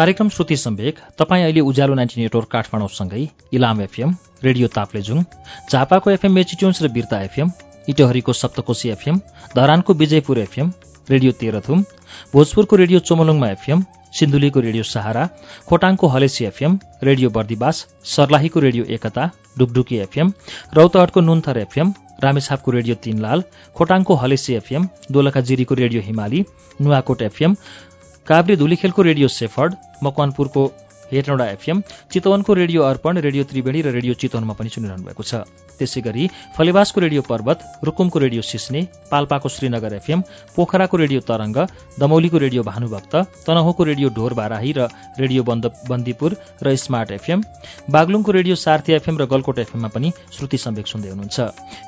कार्यक्रम श्रुति सम्वेक तपाईँ अहिले उज्यालो नाइन्टी नेटवर्क काठमाडौँसँगै इलाम एफएम रेडियो ताप्लेजुङ झापाको एफएम मेचिट्युन्स र बिर्ता एफएम इटहरीको सप्तकोशी एफएम धरानको विजयपुर एफएम रेडियो तेह्रथुम भोजपुरको रेडियो चोमलुङमा एफएम सिन्धुलीको रेडियो सहारा खोटाङको हलेसी एफएम रेडियो बर्दिवास सर्लाहीको रेडियो एकता डुकडुकी एफएम रौतहटको नुन्थर एफएम रामेछापको रेडियो तीनलाल खोटाङको हलेसी एफएम दोलखा जिरीको रेडियो हिमाली नुवाकोट एफएम काभ्रे धुलीखेलको रेडियो सेफर्ड मकवानपुरको हेटौँडा एफएम चितवनको रेडियो अर्पण रेडियो त्रिवेणी र रेडियो चितवनमा पनि सुनिरहनु भएको छ। त्यसै गरी फलेवासको रेडियो पर्वत रुकुमको रेडियो सिस्ने पाल्पाको श्रीनगर एफएम पोखराको रेडियो तरङ्ग दमौलीको रेडियो भानुभक्त तनहुँको रेडियो ढोर बाराही र रेडियो बन्द बन्दीपुर र स्मार्ट एफएम बागलुङको रेडियो सार्थी एफएम र गलकोट एफएममा पनि श्रुति सम्वेक सुन्दै हुनुहुन्छ।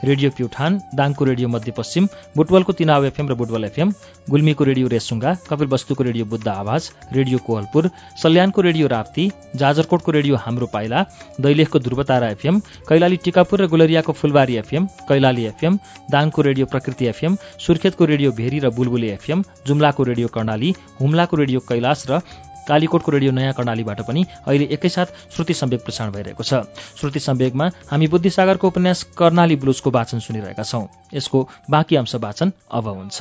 रेडियो प्युठान दाङको रेडियो मध्यपश्चिम बुटवलको तिनाव एफएम र बुटवल एफएम गुल्मीको रेडियो रेसुङ्गा कपिलवस्तुको रेडियो बुद्ध आवाज रेडियो कोहलपुर सल्यानको रेडियो राप्ती जाजरकोटको रेडियो हाम्रो पाइला दैलेखको ध्रुवतारा एफएम कैलाली टिकापुर र गुलरियाको फुलबारी एफएम कैलाली एफएम दाङको रेडियो प्रकृति एफएम सुर्खेतको रेडियो भेरी र बुलबुली एफएम जुम्लाको रेडियो कर्णाली हुम्लाको रेडियो कैलाश र कालीकोटको रेडियो नयाँ कर्णालीबाट पनि अहिले एकैसाथ श्रुति सम्वेक प्रसारण भइरहेको छ। श्रुति सम्वेकमा हामी बुद्धिसागरको उपन्यास कर्णाली ब्लुजको वाचन सुनिरहेका छौं। यसको बाँकी अंश वाचन अब हुन्छ।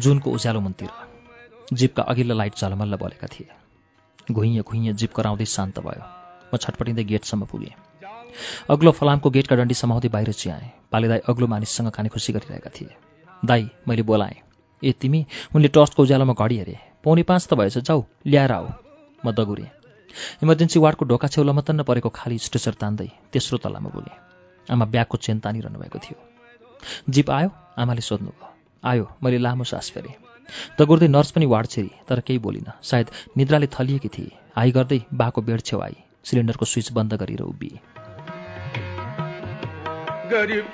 जुनको उज्यालो मन्तिर जिपका अघिल्लो लाइट झलमल्ल बलेका थिए। घुइँ घुइँ जिप कराउँदै शान्त भयो। म छटपटिँदै गेटसम्म पुगेँ। अग्लो फलामको गेटका डन्डी समाउँदै बाहिर चियाएँ। पाले दाई अग्लो मानिससँग खाने खुसी गरिरहेका थिए। दाई मैले बोलाएँ। ए तिमी उनले टर्चको उज्यालोमा घडी हेरे। पौनी पाँच त भएछ। जाऊ ल्याएर आऊ। म दगुरेँ। इमर्जेन्सी वार्डको ढोका छेउ लमतन्न परेको खाली स्ट्रेचर तान्दै तेस्रो तल्लामा बोलेँ आमा ब्यागको चेन तानिरहनु भएको थियो। जिप आयो आमाले सोध्नुभयो आयो मैले लामो सास फेरेँ। दगुर्दै नर्स पनि वार्ड छेरी तर केही बोलिनँ। सायद निद्राले थलिएकी थिए। हाई गर्दै बाको बेड छेउ आई सिलिन्डरको स्विच बन्द गरेर उभिए। गरीब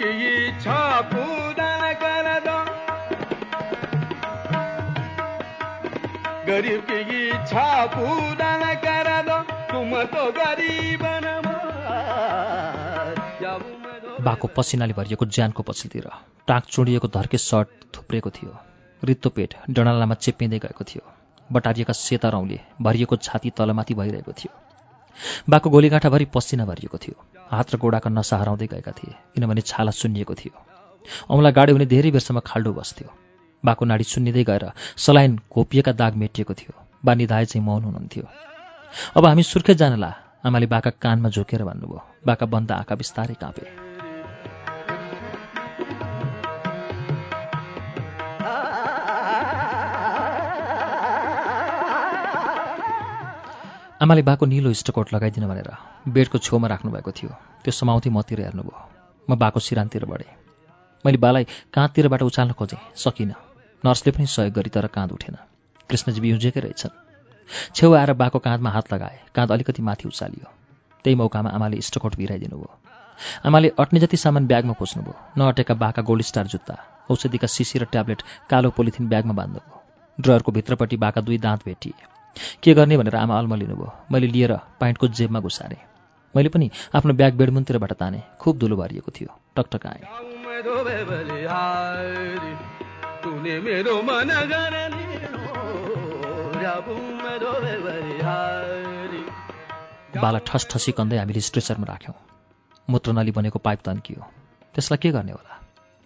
बाको पसिनाले भरिएको ज्यानको पछिल्तिर टाक चुडिएको धर्के सर्ट थुप्रेको थियो रित्तो पेट डडालामा चेपिँदै गएको थियो बटारिएका सेता रौँले भरिएको छाती तलमाथि भइरहेको थियो। बाको गोलीगाँठाभरि पसिना भरिएको थियो हात र गोडाका नसा हराउँदै गएका थिए किनभने छाला सुन्निएको थियो। औँला गाडी हुने धेरै बेरसम्म खाल्डो बस्थ्यो। बाको नाडी सुन्निँदै गएर सलाइन घोपिएका दाग मेटिएको थियो बा निधाए चाहिँ मौन हुनुहुन्थ्यो। अब हामी सुर्खेत जान ला आमाले बाका कानमा झोकेर भन्नुभयो। बाका बन्द आँखा बिस्तारै काँपे। आमाले बाको निलो स्टकोट लगाइदिन भनेर बेडको छेउमा राख्नुभएको थियो। त्यो समाउँथी मतिर हेर्नुभयो। म बाको सिरानतिर बढेँ। मैले बालाई काँधतिरबाट उचाल्न खोजेँ। सकिनँ। नर्सले पनि सहयोग गरी तर काँध उठेन। कृष्णजी बिउजेकै रहेछन्। छेउ आएर बाको काँधमा हात लगाए। काँध अलिकति माथि उचालियो। त्यही मौकामा आमाले स्टकोट भिराइदिनु भयो आमाले अट्ने जति सामान ब्यागमा खोज्नुभयो नअटेका बाका गोल्ड स्टार जुत्ता औषधिका सिसी र ट्याब्लेट कालो पोलिथिन ब्यागमा बाँध्नुभयो। ड्रयरको भित्रपट्टि बाका दुई दाँत भेटिए। के गर्ने भनेर आमा अल्म लिनुभयो। मैले लिएर पाइन्टको जेबमा घुसारेँ। मैले पनि आफ्नो ब्याग बेडमुनतिरबाट ताने। खुब धुलो भरिएको थियो। टकटकाएँ बाला ठस ठसी कन्दै हामीले स्ट्रेचरमा राख्यौँ। मूत्रनली बनेको पाइप तन्कियो। त्यसलाई के गर्ने होला?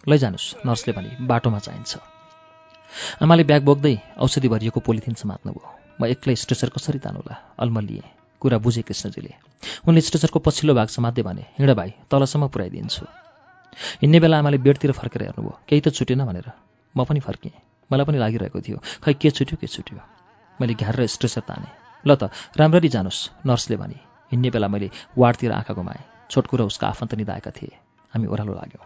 लैजानुहोस् नर्सले भने बाटोमा चाहिन्छ। आमाले ब्याग बोक्दै औषधि भरिएको पोलिथिन समात्नुभयो। म एक्लै स्ट्रेचर कसरी तानुला? अल्म लिएँ कुरा बुझे कृष्णजीले। उनले स्ट्रेचरको पछिल्लो भाग समात्दै भने हिँड भाइ तलसम्म पुऱ्याइदिन्छु। हिँड्ने बेला आमाले बेडतिर फर्केर हेर्नुभयो। केही त छुटेन भनेर। म पनि फर्केँ मलाई पनि लागिरहेको थियो। खै के छुट्यो के छुट्यो? मैले घ्याएर स्ट्रेचर ताने। ल त राम्ररी जानुहोस् नर्सले भने। हिँड्ने बेला मैले वार्डतिर आँखा घुमाएँ। छोटको र उसका आफन्त निधाएका थिए। हामी ओह्रालो लाग्यौँ।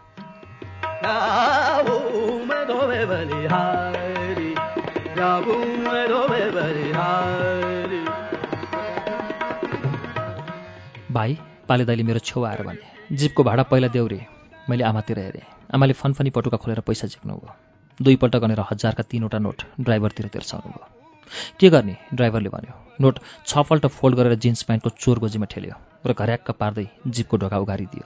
भाइ पाले दाइले मेरो छेउ आएर भने जिपको भाडा पहिला देउरे मैले आमातिर हेरेँ। आमाले फनफनी पटुका खोलेर पैसा झिक्नुभयो। दुईपल्ट गनेर हजारका तिनवटा नोट ड्राइभरतिर तिर्साउनु भयो के गर्ने ड्राइभरले भन्यो। नोट छपल्ट फोल्ड गरेर जिन्स प्यान्टको चोर गोजीमा ठेल्यो र घर्याक्क पार्दै जिपको ढोका उघारिदियो।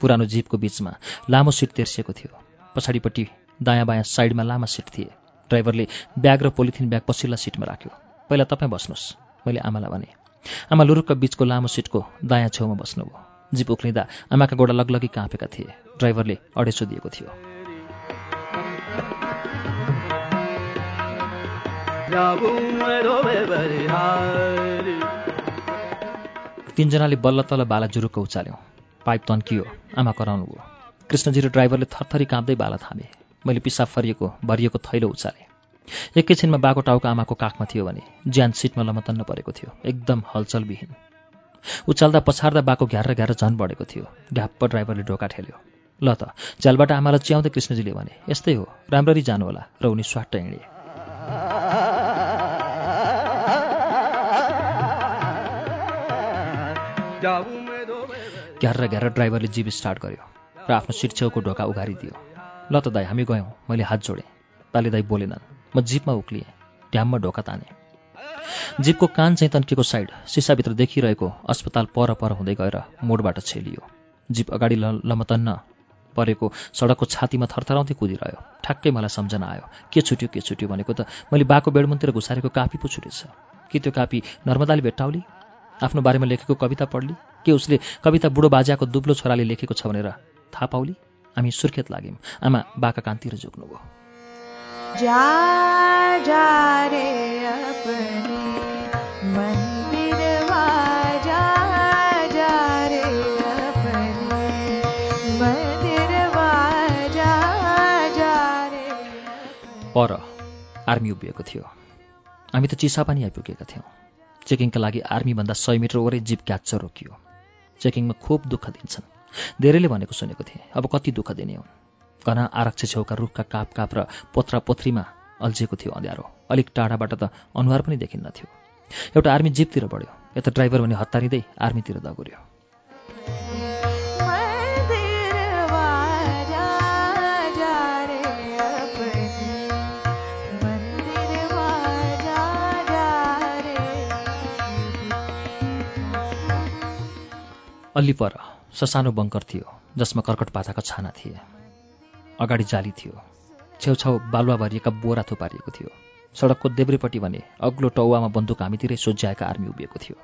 पुरानो जिपको बिचमा लामो सिट तेर्सिएको थियो। पछाडिपट्टि दायाँ बायाँ साइडमा लामा सिट थिए। ड्राइभरले ब्याग र पोलिथिन ब्याग पछिल्ला सिटमा राख्यो। पहिला तपाईँ बस्नुहोस् मैले आमालाई भने। आमा लुरुक्क बिचको लामो सिटको दायाँ छेउमा बस्नुभयो। जिप उक्लिँदा आमाका गोडा लगलगी काँपेका थिए। ड्राइभरले अडेसो दिएको थियो। तिनजनाले बल्ल तल बाला जुरुक्क उचाल्यौँ। पाइप तन्कियो आमा कराउनु भयो। कृष्णजी र ड्राइभरले थरथरी काँप्दै बाला थामे। मैले पिसाब फरिएको भरिएको थैलो उचालेँ। एकैछिनमा बाको टाउको आमाको काखमा थियो भने ज्यान सिटमा लमतन्न परेको थियो एकदम हलचलविहीन। उचाल्दा पछार्दा बाको घ्यार घ्यार झन बढेको थियो। ढ्याप्प ड्राइभरले ढोका ठेल्यो। ल त झ्यालबाट आमालाई च्याउँदै कृष्णजीले भने यस्तै हो राम्ररी जानु होला र उनी स्वाट्ट हिँडे घ्यार घ्यार ड्राइभरले जिप स्टार्ट गर्यो र आफ्नो सिट छेउको ढोका उघारिदियो। ल त दाई हामी गयौँ मैले हात जोडेँ। ताली दाई बोलेनन् म जिपमा उक्लिएँ ढ्याममा ढोका ताने। जिपको कान चाहिँ तन्केको साइड सिसाभित्र देखिरहेको अस्पताल पर पर हुँदै गएर मोडबाट छेलियो। जिप अगाडि लमतन्न परेको सडकको छातीमा थरथराउँदै कुदिरह्यो। ठ्याक्कै मलाई सम्झना आयो के छुट्यो के छुट्यो भनेको त मैले बाको बेडमुनतिर घुसारेको कापी पो छुटेछ। कि त्यो कापी नर्मदाले भेट्टाउली? आफ्नो बारेमा लेखेको कविता पढ्ली? के उसले कविता बुढो बाजाको दुब्लो छोराले लेखेको छ भनेर थाहा पाउली? हामी सुर्खेत लाग्यौँ आमा बाका कान्तिर झुक्नुभयो पर आर्मी उभिएको थियो। हामी त चिसापानी आइपुगेका थियौँ। चेकिङका लागि आर्मीभन्दा सय मिटर वरै जिप क्याच रोकियो। चेकिङमा खुब दुःख दिन्छन्। धेरैले भनेको सुनेको थिएँ अब कति दुःख दिने हुन्। घना आरक्ष छेउका रुखका काप काप र पोत्रा पोथ्रीमा अल्झिएको थियो अँध्यारो। अलिक टाढाबाट त अनुहार पनि देखिन्न थियो। एउटा आर्मी जिपतिर बढ्यो। यता ड्राइभर भने हतारिँदै आर्मीतिर दगुर्यो। अल्ली पर ससानो बङ्कर थियो जसमा कर्कट पाताका छाना थिए। अगाडि जाली थियो। छेउछाउ बालुवा भरिएका बोरा थुपारिएको थियो। सडकको देब्रेपट्टि भने अग्लो टौवामा बन्दुक हामीतिरै सोझ्याएका आर्मी उभिएको थियो।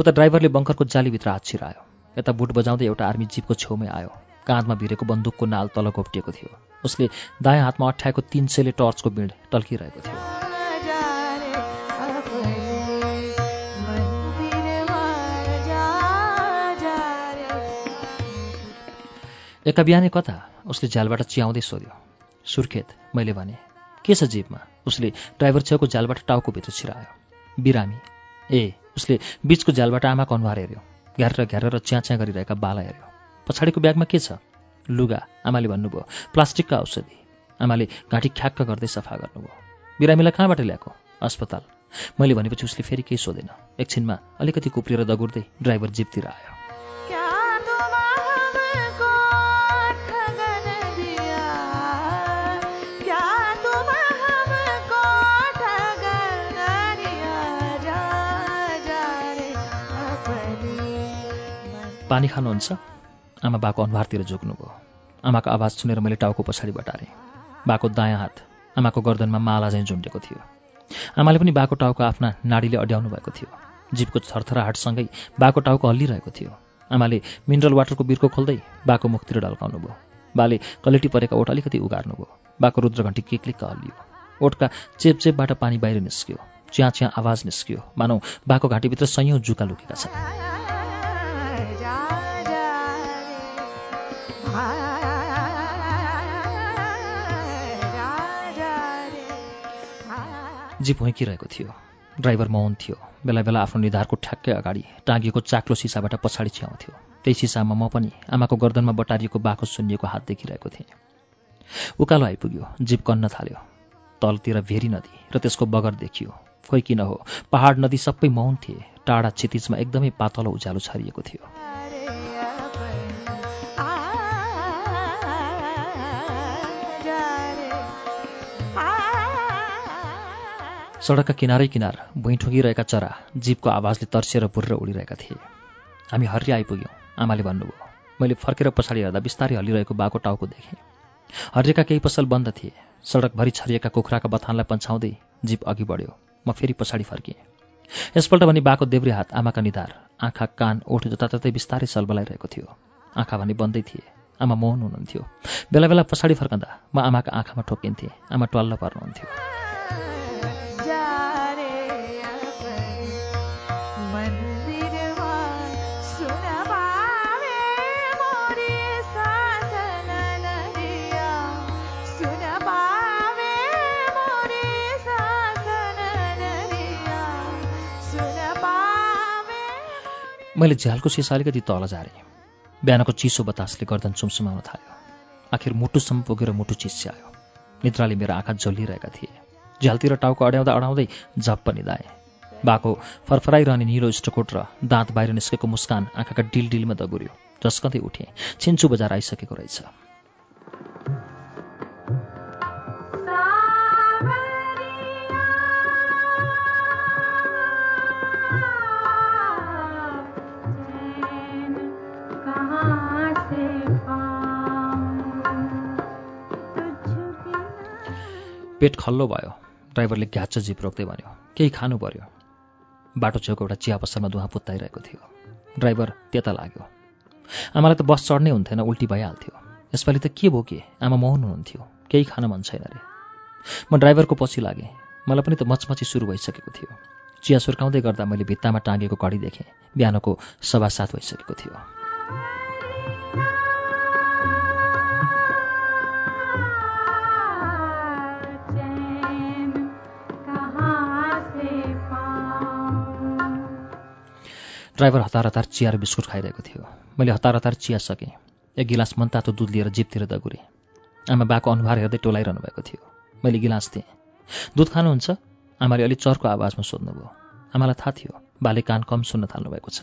उता ड्राइभरले बङ्करको जालीभित्र हात छिरायो। यता बुट बजाउँदै एउटा आर्मी जिपको छेउमै आयो। काँधमा भिरेको बन्दुकको नाल तल घोप्टिएको थियो। उसले दायाँ हातमा अठ्याएको तिन सेले टर्चको बिँड टल्किरहेको थियो। एका बिहानै कता उसले झ्यालबाट चियाउँदै सोध्यो सुर्खेत मैले भने के छ जिपमा उसले ड्राइभर छेउको झ्यालबाट टाउकोभित्र छिरायो बिरामी। ए उसले बिचको झ्यालबाट आमाको अनुहार हेऱ्यो घ्यार घ्यार र च्याँ च्याँ गरिरहेका बाला हेऱ्यो। पछाडिको ब्यागमा के छ? लुगा आमाले भन्नुभयो प्लास्टिकका औषधि। आमाले घाँटी ख्याक्क गर्दै सफा गर्नुभयो बिरामीलाई कहाँबाट ल्याएको? अस्पताल। मैले भनेपछि उसले फेरि केही सोधेन। एकछिनमा अलिकति कुप्रिएर दगुर्दै ड्राइभर जिपतिर आयो। पानी खानुहुन्छ? आमा बाको अनुहारतिर झुक्नुभयो। आमाको आवाज सुनेर मैले टाउको पछाडि बटारेँ। बाको दायाँ हात आमाको गर्दनमा माला चाहिँ झुन्डेको थियो। आमाले पनि बाको टाउको आफ्ना नाडीले अड्याउनु भएको थियो। जिपको थरथराहाटसँगै बाको टाउको हल्लिरहेको थियो। आमाले मिनरल वाटरको बिर्को खोल्दै बाको मुखतिर ढल्काउनु भयो बाले कलेटी परेका ओठ अलिकति उगार्नु भयो बाको रुद्रघन्टी केक्लिक्क हल्लियो। ओठका चेपचेपबाट पानी बाहिर निस्कियो। च्याँ च्याँ आवाज निस्कियो। मानौ बाको घाँटीभित्र सयौँ जुका लुकेका छन्। जिप हुँकिरहेको थियो। ड्राइभर मौन थियो। बेला बेला आफ्नो निधारको ठ्याक्कै अगाडि टाँगिएको चाक्लो सिसाबाट पछाडि छ्याउँथ्यो। त्यही सिसामा म पनि आमाको गर्दनमा बटारिएको बाखो सुन्निएको हात देखिरहेको थिएँ। उकालो आइपुग्यो जिप कन्न थाल्यो। तलतिर भेरी नदी र त्यसको बगर देखियो। खोइ किन हो? पहाड नदी सबै मौन थिए। टाढा क्षितिजमा एकदमै पातलो उज्यालो छरिएको थियो। सडकका किनारै किनार भुइँ ठुगिरहेका चरा जीपको आवाजले तर्सिएर भुरेर उडिरहेका थिए। हामी हरिया आइपुग्यौँ आमाले भन्नुभयो। मैले फर्केर पछाडि हेर्दा बिस्तारै हल्लिरहेको बाको टाउको देखेँ। हरिएका केही पसल बन्द थिए। सडकभरि छरिएका कुखुराका बथानलाई पन्छाउँदै जीप अघि बढ्यो। म फेरि पछाडि फर्किएँ। यसपल्ट भने बाको देब्रे हात आमाका निधार आँखा कान ओठ जताततै बिस्तारै सलबलाइरहेको थियो। आँखा भने बन्दै थिए। आमा मोहन हुनुहुन्थ्यो। बेला बेला पछाडि फर्कँदा म आमाका आँखामा ठोकिन्थेँ आमा टल्ल पर्नुहुन्थ्यो। मैले झ्यालको सिसा अलिकति तल झारेँ। बिहानको चिसो बतासले गर्दन सुमसुमाउन थाल्यो। आखिर मुटुसम्म पुगेर मुटु चिस्यायो। निद्राले मेरो आँखा जलिरहेका थिए। झ्यालतिर टाउको अड्याउँदा अडाउँदै झप्प निधाएँ। बाको फरफराइरहने निलो इष्टकोट र दाँत बाहिर निस्केको मुस्कान आँखाका डिल डिलमा दगुर्यो। झस्कँदै उठेँ। छिन्चु बजार आइसकेको रहेछ। पेट खल्लो भयो। ड्राइभरले घ्याच जिप रोक्दै भन्यो केही खानु पर्यो? बाटो छेउको एउटा चिया पसलमा दुवा पुत्ताइरहेको थियो। ड्राइभर त्यता लाग्यो। आमालाई त बस चढ्नै हुन्थेन उल्टी भइहाल्थ्यो। यसपालि त के बोके आमा मोहन हुनुहुन्थ्यो। केही खान मन छैन अरे म ड्राइभरको पछि लागेँ। मलाई पनि त मचमची सुरु भइसकेको थियो। चिया सुर्काउँदै गर्दा मैले भित्तामा टाँगेको कडी देखेँ। बिहानको सभा सात भइसकेको थियो। ड्राइभर हतार हतार चिया र बिस्कुट खाइरहेको थियो। मैले हतार हतार चिया सकेँ। एक गिलास मनतातो दुध लिएर जिपतिर दगुरेँ। आमा बाको अनुहार हेर्दै टोलाइरहनु भएको थियो। मैले गिलास थिएँ दुध खानुहुन्छ? आमाले अलिक चर्को आवाजमा सोध्नुभयो। आमालाई थाहा थियो बाले कान कम सुन्न थाल्नुभएको छ।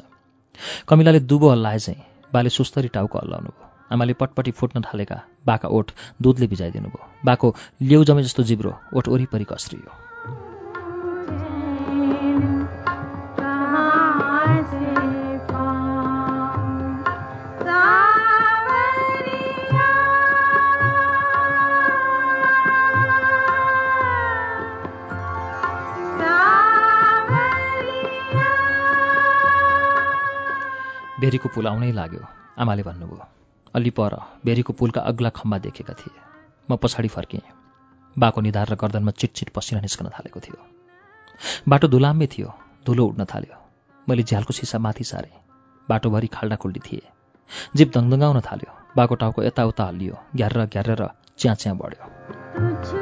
कमिलाले दुबो हल्लाए चाहिँ बाले सुस्तरी टाउको हल्लाउनु भयो आमाले पटपटी फुट्न थालेका बाका ओठ दुधले भिजाइदिनु भयो बाको लेउ जमे जस्तो जिब्रो ओठ वरिपरि कस्रियो। भेरीको पुल आउनै लाग्यो। आमाले भन्नुभयो अलि पर भेरीको पुलका अग्ला खम्बा देखेका थिए। म पछाडि फर्केँ। बाको निधार र गर्दनमा चिटचिट पसिना निस्कन थालेको थियो। बाटो धुलाम्बे थियो धुलो उड्न थाल्यो। मैले झ्यालको सिसा माथि सारेँ। बाटोभरि खाल्डा खुल्डी थिए। जिप दङदङ्गाउन थाल्यो। बाको टाउको यताउता हल्लियो। घ्यारेर घ्यारेर च्याँ च्याँ बढ्यो।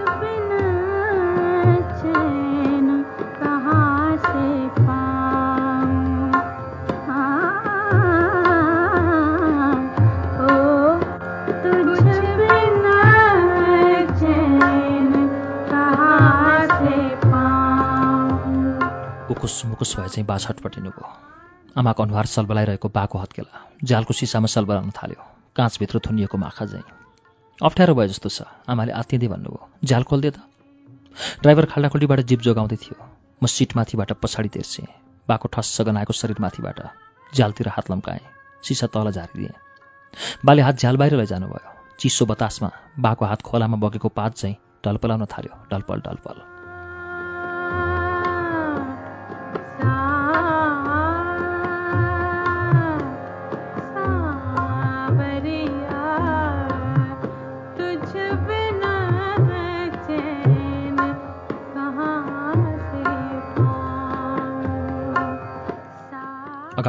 मुकुस मुकुस भए चाहिँ बा छटपटिनुभयो आमाको अनुहार सलबलाइरहेको बाको हत्केला। जालको सिसामा सलबलाउन थाल्यो। काँचभित्र थुनिएको माखा चाहिँ। अप्ठ्यारो भयो जस्तो छ। आमाले आत्तिँदै भन्नुभयो जाल खोल्दे त। ड्राइभर खाल्डाखुल्डीबाट जिप जोगाउँदै थियो। म सिटमाथिबाट पछाडि तेर्सेँ। बाको ठस्स गनाएको शरीरमाथिबाट। झ्यालतिर हात लम्काएँ। सिसा तल झारिदिएँ। बाले हात झ्याल बाहिर लैजानुभयो। चिसो बतासमा बाको हात खोलामा बगेको पात चाहिँ ढलपलाउन थाल्यो। ढलपल ढलपल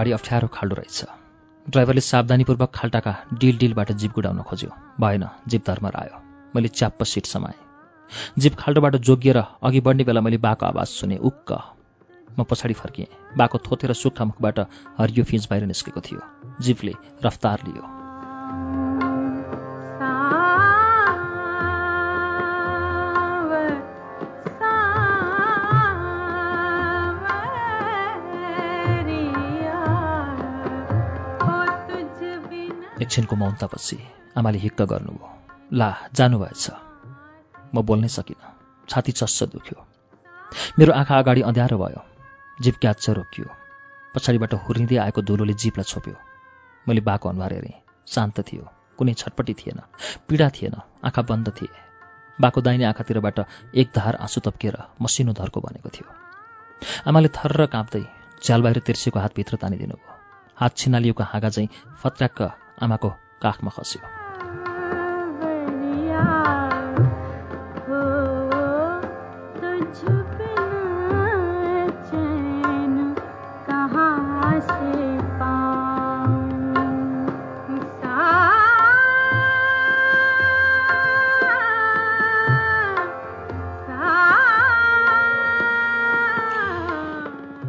अगाडि अप्ठ्यारो खाल्डो रहेछ। ड्राइभरले सावधानीपूर्वक खाल्टाका डिल डिलबाट जिप गुडाउन खोज्यो। भएन जिप धर्मर आयो। मैले च्याप्प सिट समाएँ। जिप खाल्डोबाट जोगिएर अघि बढ्ने बेला मैले बाको आवाज सुने उक्क! म पछाडि फर्किएँ। बाको थोतेर सुक्खा मुखबाट हरियो फिज बाहिर निस्केको थियो। जिपले रफ्तार लियो। एकछिनको मौनतापछि आमाले हिक्क गर्नुभयो। ला जानुभएछ। म बोल्नै सकिनँ। छाती चस्स दुख्यो। मेरो आँखा अगाडि अँध्यारो भयो। जिप क्याच रोकियो। पछाडिबाट हुर्रिँदै आएको धुलोले जिपलाई छोप्यो। मैले बाको अनुहार हेरेँ। शान्त थियो। कुनै छटपटी थिएन। पीडा थिएन। आँखा बन्द थिए। बाको दाहिने आँखातिरबाट एक धार आँसु तप्किएर मसिनो धर्को बनेको थियो। आमाले थर्र काँप्दै झ्याल बाहिर तिर्सिएको हातभित्र तानिदिनु भयो हात छिनालिएको हाँगा चाहिँ फत्राक्क आमाको काखमा खस्यो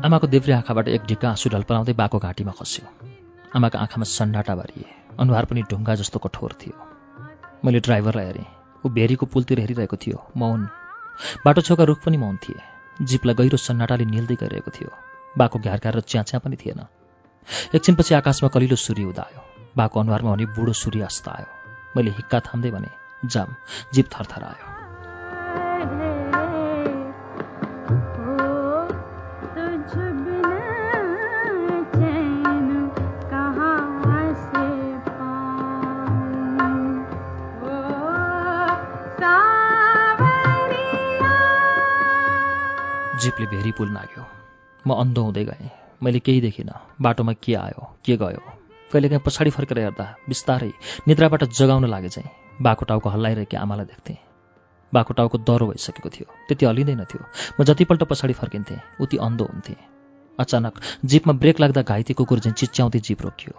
आमाको देब्रे आँखाबाट एक ढिक्का आँसु ढल्पलाउँदै बाको घाँटीमा खस्यो आमाको आँखामा सन्नाटा भरिए। अनुहार पनि ढुङ्गा जस्तो कठोर थियो। मैले ड्राइभरलाई हेरेँ। ऊ भेरीको पुलतिर हेरिरहेको थियो। मौन। बाटो छेउका रुख पनि मौन थिए। जिपलाई गहिरो सन्नाटाले निल्दै गइरहेको थियो। बाको घ्यार र च्याच्या पनि थिएन। एकछिनपछि आकाशमा कलिलो सूर्य उदायो। बाको अनुहारमा भने बुढो सूर्य अस्त आयो। मैले हिक्का थाम्दै भने जाम। जिप थरथर आयो जिपले भेरी पुल नाग्यो। म अन्धो हुँदै गएँ। मैले केही देखिनँ। बाटोमा के आयो के गयो? कहिलेकाहीँ पछाडि फर्केर हेर्दा बिस्तारै निद्राबाट जगाउन लागे चाहिँ बाको टाउको हल्लाइरहेकी आमालाई देख्थेँ। बाको टाउको दह्रो भइसकेको थियो। त्यति हल्लिँदैन थियो। म जतिपल्ट पछाडि फर्किन्थेँ उति अन्धो हुन्थेँ। अचानक जिपमा ब्रेक लाग्दा घाइते कुकुर चाहिँ चिच्याउँदै जिप रोकियो।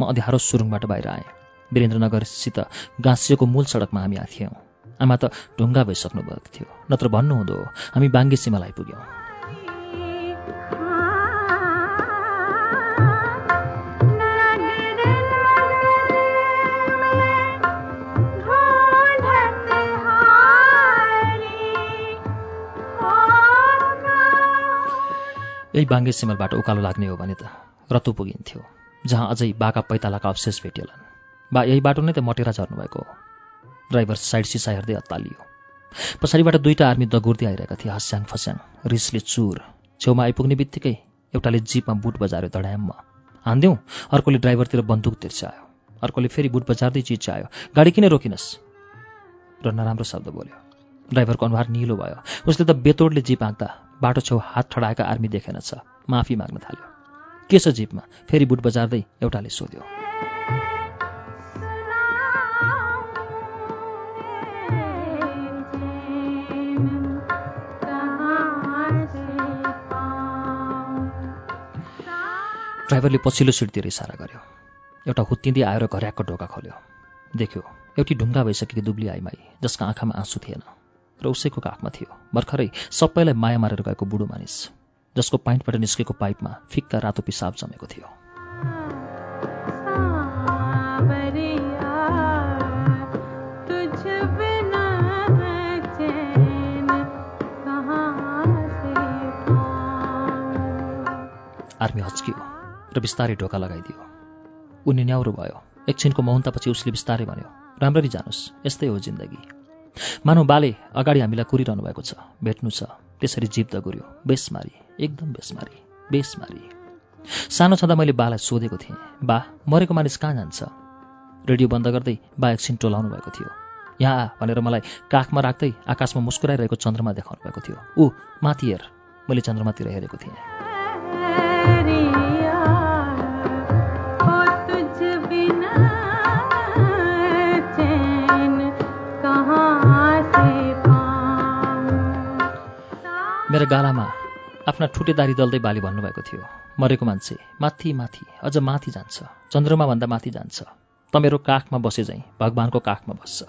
म अँध्यारो सुरुङबाट बाहिर आएँ। वीरेन्द्रनगरसित गाँसिएको मूल सडकमा हामी थियौँ आमा त ढुङ्गा भइसक्नु भएको थियो। नत्र भन्नुहुँदो हामी बाङ्गे सीमालाई आइपुग्यौँ यही बाङ्गे सिमलबाट उकालो लाग्ने हो भने त रतु पुगिन्थ्यो जहाँ अझै बाका पैतालाका अवशेष भेटिएलान् बा यही बाटो नै त मटेरा झर्नुभएको हो। ड्राइभर साइड सिसा हेर्दै अत्तालियो पछाडिबाट दुईवटा आर्मी दगुर्दै आइरहेका थिए हस्याङ फस्याङ रिसले चुर। छेउमा आइपुग्ने बित्तिकै एउटाले जिपमा बुट बजार्यो दडायाममा। हान्दिउँ अर्कोले ड्राइभरतिर बन्दुक तिर्स्यायो अर्कोले फेरि बुट बजार्दै चिच्यायो। गाडी किन रोकिनस्? र नराम्रो शब्द बोल्यो। ड्राइभरको अनुहार निलो भयो। उसले त बेतोडले जिप आँक्दा बाटो छेउ हात ठडाएका आर्मी देखेन छ माफी माग्न थाल्यो। के छ जिपमा? फेरि बुट बजार्दै एउटाले सोध्यो। ड्राइभरले पछिल्लो सिटतिर इसारा गर्यो। एउटा हुत्तिँदै आएर घर्याकको ढोका खोल्यो। देख्यो एउटी ढुङ्गा भइसकेकी दुब्ली आइमाई जसका आँखामा आँसु थिएन। र उसैको काखमा थियो। भर्खरै सबैलाई माया मारेर गएको बुढो मानिस जसको पाइन्टबाट निस्केको पाइपमा फिक्का रातो पिसाब जमेको थियो। आर्मी हच्कियो र बिस्तारै ढोका लगाइदियो। उनी न्याउरो भयो। एकछिनको मौनतापछि उसले बिस्तारै भन्यो राम्ररी जानुहोस् यस्तै हो जिन्दगी। मानव बाले अगाडि हामीलाई कुरिरहनु भएको छ भेट्नु छ। त्यसरी जिप दगुर्यो बेसमारी। एकदम बेसमारी। बेसमारी। सानो छँदा मैले बालाई सोधेको थिएँ बा मरेको मानिस कहाँ जान्छ? रेडियो बन्द गर्दै बा एकछिन टोलाउनु भएको थियो। यहाँ भनेर मलाई काखमा राख्दै आकाशमा मुस्कुराइरहेको चन्द्रमा देखाउनु भएको थियो। ऊ माथि हेर। मैले चन्द्रमातिर हेरेको थिएँ। मेरो गालामा आफ्ना ठुटेदारी दल्दै बाली भन्नुभएको थियो। मरेको मान्छे माथि माथि अझ माथि जान्छ। चन्द्रमाभन्दा माथि जान्छ। त मेरो काखमा बसे झैँ भगवान्को काखमा बस्छ।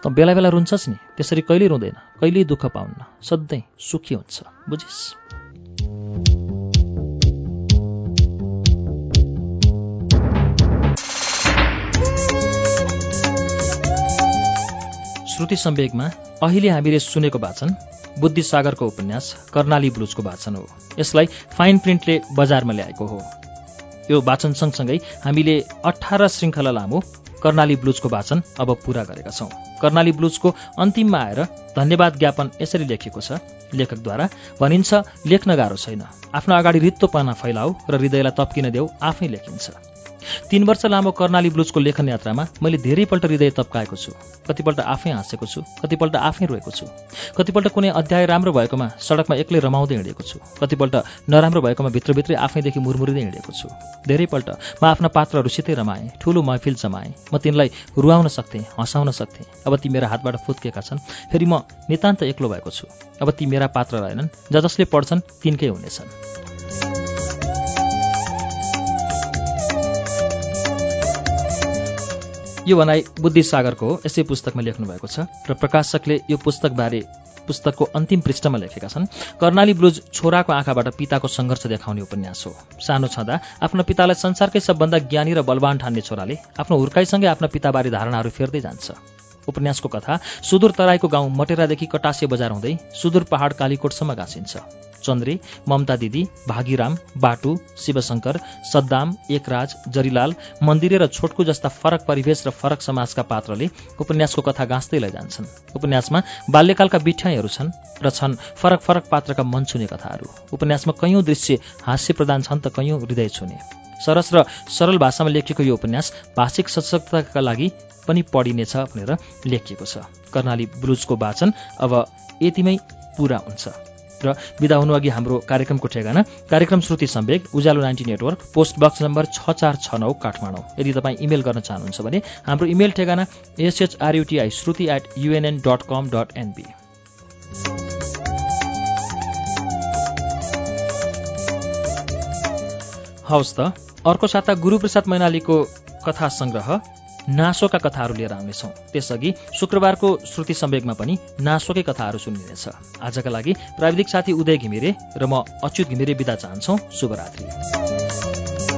त बेला बेला रुन्छस् नि त्यसरी कहिल्यै रुँदैन कहिल्यै दुःख पाउन्न सधैँ सुखी हुन्छ बुझिस्? श्रुति सम्वेकमा अहिले हामीले सुनेको वाचन बुद्धिसागरको उपन्यास कर्णाली ब्लुजको वाचन हो। यसलाई फाइन प्रिन्टले बजारमा ल्याएको हो। यो वाचन सँगसँगै हामीले अठार श्रृङ्खला लामो कर्णाली ब्लुजको वाचन अब पूरा गरेका छौँ। कर्णाली ब्लुजको अन्तिममा आएर धन्यवाद ज्ञापन यसरी लेखिएको छ। लेखकद्वारा भनिन्छ लेख्न गाह्रो छैन। आफ्नो अगाडि रित्तो पाना फैलाऊ र हृदयलाई तप्किन देऊ आफै लेखिन्छ। तीन वर्ष लामो कर्णाली ब्लुजको लेखन यात्रामा मैले धेरैपल्ट हृदय तप्काएको छु। कतिपल्ट आफै हाँसेको छु कतिपल्ट आफै रोएको छु। कतिपल्ट कुनै अध्याय राम्रो भएकोमा सडकमा एक्लै रमाउँदै हिँडेको छु। कतिपल्ट नराम्रो भएकोमा भित्रभित्रै आफैदेखि मुरमुरिँदै हिँडेको छु। धेरैपल्ट म आफ्ना पात्रहरूसितै रमाएँ ठुलो महफिल जमाएँ। म तिनलाई रुवाउन सक्थेँ हँसाउन सक्थेँ। अब ती मेरा हातबाट फुत्केका छन् फेरि म नितान्त एक्लो भएको छु। अब ती मेरा पात्र रहेनन् ज जसले पढ्छन् तिनकै हुनेछन्। यो भनाइ बुद्धि सागरको हो यसै पुस्तकमा लेख्नुभएको छ र प्रकाशकले यो पुस्तकबारे पुस्तकको अन्तिम पृष्ठमा लेखेका छन्। कर्णाली ब्लुज छोराको आँखाबाट पिताको सङ्घर्ष देखाउने उपन्यास हो। सानो छँदा आफ्नो पितालाई संसारकै सबभन्दा ज्ञानी र बलवान ठान्ने छोराले आफ्नो हुर्काइसँगै आफ्ना पिताबारे धारणाहरू फेर्दै जान्छ। उपन्यासको कथा सुदूर तराईको गाउँ मटेरादेखि कटासे बजार हुँदै सुदूर पहाड कालीकोटसम्म गाँसिन्छ चन्द्रे ममता दिदी भागीराम बाटु शिवशङ्कर सद्दाम एकराज जरीलाल मन्दिरे र छोटको जस्ता फरक परिवेश र फरक समाजका पात्रले उपन्यासको कथा गाँच्दै लैजान्छन्। उपन्यासमा बाल्यकालका बिठ्याइहरू छन् र छन् फरक फरक पात्रका मन छुने कथाहरू। उपन्यासमा कैयौँ दृश्य हास्य प्रदान छन् त कैयौँ हृदय छुने। सरस र सरल भाषामा लेखिएको यो उपन्यास भाषिक सशक्तताका लागि पनि पढिनेछ भनेर लेखिएको छ। कर्णाली ब्लुजको वाचन अब यतिमै पुरा हुन्छ। र विदा हुनुअघि हाम्रो कार्यक्रमको ठेगाना। कार्यक्रम Shruti Sambeg Ujyaalo ninety network post box number छ चार छ नौ काठमाडौँ। यदि तपाईँ इमेल गर्न चाहनुहुन्छ भने हाम्रो इमेल ठेगाना SHRUTI Shruti at UNN dot com dot NP हवस् त अर्को साता गुरुप्रसाद मैनालीको कथा सङ्ग्रह नासोका कथाहरू लिएर आउनेछौँ त्यसअघि शुक्रबारको श्रुति सम्वेगमा पनि नासोकै कथाहरू सुनिनेछ। आजका लागि प्राविधिक साथी उदय घिमिरे र म अच्युत घिमिरे बिदा चाहन्छौ। शुभरात्री।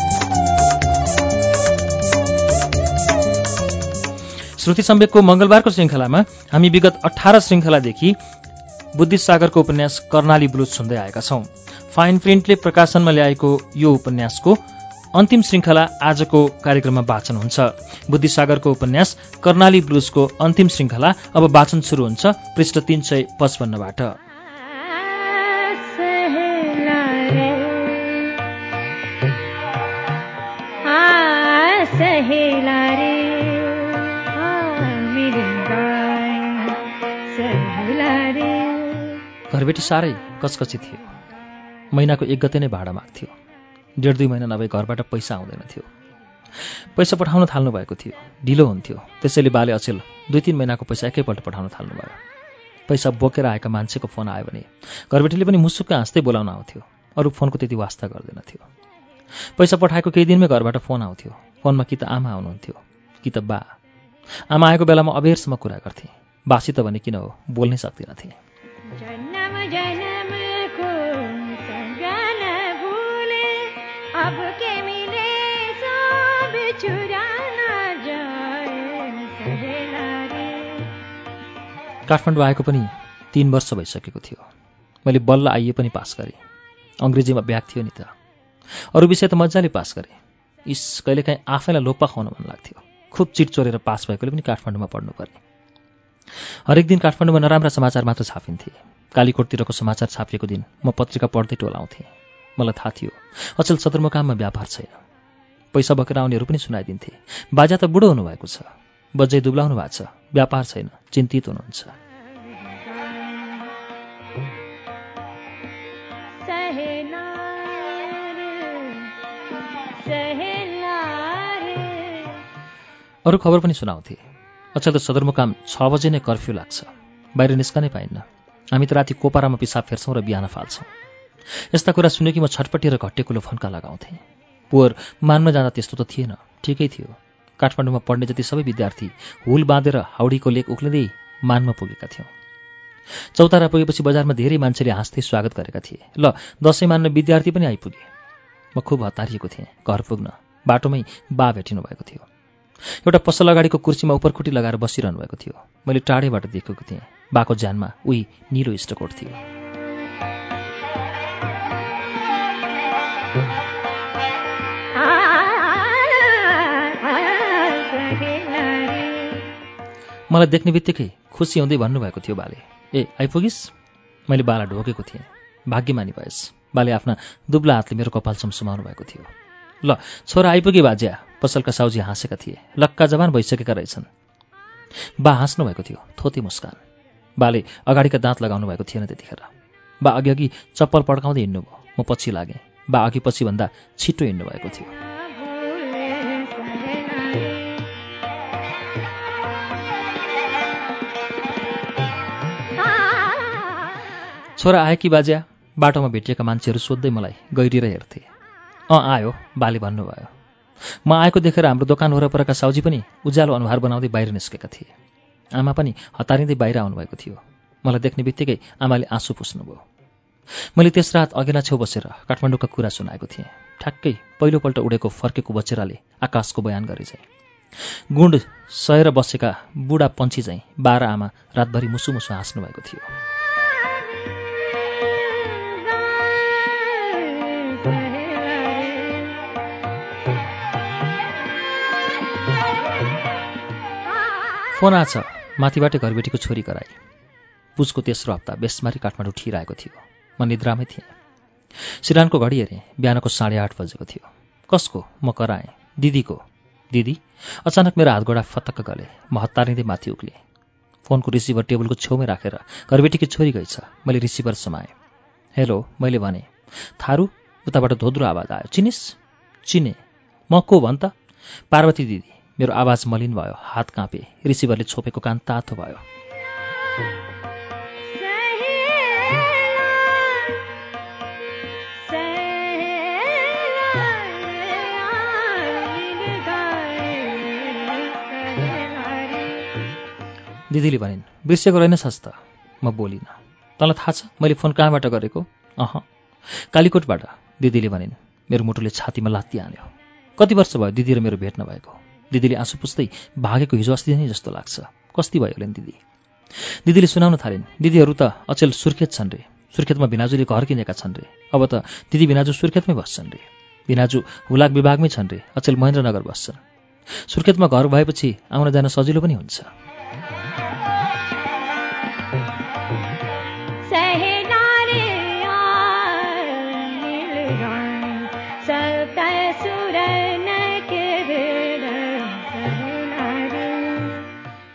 श्रुति सम्वेकको मंगलबारको श्रृङ्खलामा हामी विगत अठार श्रृङ्खलादेखि बुद्धिसागरको उपन्यास कर्णाली ब्लुज सुन्दै आएका छौं। फाइन प्रिन्टले प्रकाशनमा ल्याएको यो उपन्यासको अन्तिम श्रृङ्खला आजको कार्यक्रममा वाचन हुन्छ। बुद्धिसागरको उपन्यास कर्णाली ब्लुजको अन्तिम श्रृङ्खला अब वाचन शुरू हुन्छ पृष्ठ तीन सय पचपन्नबाट। घरबेटी साह्रै कचकची थियो। महिनाको एक गते नै भाडा माग्थ्यो। डेढ दुई महिना नभए घरबाट पैसा आउँदैन थियो। पैसा पठाउन थाल्नु भएको थियो। ढिलो हुन्थ्यो। त्यसैले बाले अचेल दुई तिन महिनाको पैसा एकैपल्ट पठाउन थाल्नुभयो। पैसा बोकेर आएका मान्छेको फोन आयो भने घरबेटीले पनि मुसुक्क हाँस्दै बोलाउन आउँथ्यो। अरू फोनको त्यति वास्ता गर्दैनथ्यो पैसा पठाएको केही दिनमै घरबाट फोन आउँथ्यो। फोनमा कि त आमा आउनुहुन्थ्यो कि त बा। आमा आएको बेलामा अबेरसम्म कुरा गर्थेँ। बासी त भने किन हो बोल्नै सक्दिनथेँ। काठमाडौँ आएको पनि तिन वर्ष भइसकेको थियो। मैले बल्ल आइए पनि पास गरेँ। अङ्ग्रेजीमा ब्याग थियो नि त। अरू विषय त मजाले पास गरेँ। इस कहिलेकाहीँ आफैलाई लोप्पा खुवाउन मन लाग्थ्यो। खुब चिट चोरेर पास भएकोले पनि काठमाडौँमा पढ्नुपर्ने हरेक दिन काठमाडौँमा नराम्रा समाचार मात्र छापिन्थे। कालीकोटतिरको समाचार छापिएको दिन म पत्रिका पढ्दै टोलाउँथेँ मलाई थाहा थियो अचल सदरमुकाममा व्यापार छैन। पैसा बोकेर आउनेहरू पनि सुनाइदिन्थे। बाजा त बुढो हुनुभएको छ। बजै दुब्लाउनु भएको छ। व्यापार छैन चिन्तित हुनुहुन्छ। अरू खबर पनि सुनाउँथे। अचेल त सदरमुकाम छ बजे नै कर्फ्यू लाग्छ। बाहिर निस्कनै पाइन्न। हामी त राति कोपारामा पिसाब फेर्छौँ र बिहान फाल्छौँ। यस्ता कुरा सुने कि म छटपट्टि र घट्टेकुलो फन्का लगाउँथेँ। पोहोर मानमा जाँदा त्यस्तो त थिएन। ठिकै थियो। काठमाडौँमा पढ्ने जति सबै विद्यार्थी हुल बाँधेर हाउडीको लेक उक्लिँदै मानमा पुगेका थियौँ। चौतारा पुगेपछि बजारमा धेरै मान्छेले हाँस्दै स्वागत गरेका थिए। ल दसैँ मान्न विद्यार्थी पनि आइपुगे। म खुब हतारिएको थिएँ घर पुग्न। बाटोमै बा भेटिनु भएको थियो। एउटा पसल अगाडिको कुर्सीमा उपरखुट्टी लगाएर बसिरहनु भएको थियो। मैले टाढैबाट देखेको थिएँ। बाको ज्यानमा उही निलो इष्टकोट थियो। मलाई देख्ने बित्तिकै खुसी हुँदै भन्नुभएको थियो बाले। ए आइपुगिस्। मैले बाला ढोकेको थिएँ। भाग्यमानी भएस्। बाले आफ्ना दुब्ला हातले मेरो कपाल चम्सुमाउनु भएको थियो। ल छोरा आइपुगे बाज्या। पसलका साउजी हाँसेका थिए। लक्का जवान भइसकेका रहेछन्। बा हाँस्नु भएको थियो। थोती मुस्कान। बाले अगाडिका दाँत लगाउनु भएको थिएन त्यतिखेर। बा अघि अघि चप्पल पड्काउँदै हिँड्नुभयो। म पछि लागेँ। बा अघि पछि भन्दा छिटो हिँड्नु भएको थियो। छोरा आयो कि बाज्या बाटोमा भेटिएका मान्छेहरू सोध्दै मलाई गहिरिएर हेर्थे। अँ आयो बाले भन्नुभयो। म आएको देखेर हाम्रो दोकान वरपरका साउजी पनि उज्यालो अनुहार बनाउँदै बाहिर निस्केका थिए। आमा पनि हतारिँदै बाहिर आउनुभएको थियो। मलाई देख्ने बित्तिकै आमाले आँसु पुस्नुभयो। मैले त्यस रात अघिल्ला छेउ बसेर काठमाडौँका कुरा सुनाएको थिएँ। ठ्याक्कै पहिलोपल्ट उडेको फर्केको बचेराले आकाशको बयान गरे चाहिँ गुण्ड सहेर बसेका बुढा पन्छी चाहिँ बाह्र आमा रातभरि मुसु मुसु हाँस्नु भएको थियो। फोन आछ माथिबाटै घरबेटीको छोरी कराई। पुजको तेस्रो हप्ता बेसमारी काठमाडौँ ठिराएको थियो। म निद्रामै थिएँ। सिरानको घडी हेरेँ। बिहानको साढे आठ बजेको थियो। कसको? म कराएँ। दिदीको। दिदी अचानक मेरो हातगोडा फतक्क गले। म हतारिँदै माथि उक्लेँ फोनको रिसिभर टेबलको छेउमै राखेर घरबेटीकी छोरी गएछ मैले रिसिभर समाएँ। हेलो मैले भने। थारू उताबाट धोद्रो आवाज आयो। चिनिस? चिने। म को भन् त? पार्वती दिदी। मेरो आवाज मलिन भयो हात काँपे रिसिभरले छोपेको कान तातो भयो। दिदीले भनिन् बिर्सेको रहेनछस् त म बोलिनँ तँलाई थाहा छ मैले फोन कहाँबाट गरेको? अह। कालीकोटबाट दिदीले भनिन् मेरो मुटुले छातीमा लात्ती हान्यो कति वर्ष भयो दिदी र मेरो भेट नभएको? दिदीले आँसु पुस्दै भागेको हिजो अस्ति नै जस्तो लाग्छ। कस्ती भयो होला दिदी? दिदीले सुनाउन थालिन् दिदीहरू त अचेल सुर्खेत छन् रे। सुर्खेतमा भिनाजुले घर किनेका छन् रे। अब त दिदी भिनाजु सुर्खेतमै बस्छन् रे। भिनाजु हुलाक विभागमै छन् रे। अचेल महेन्द्रनगर बस्छन्। सुर्खेतमा घर भएपछि आउन जान सजिलो पनि हुन्छ।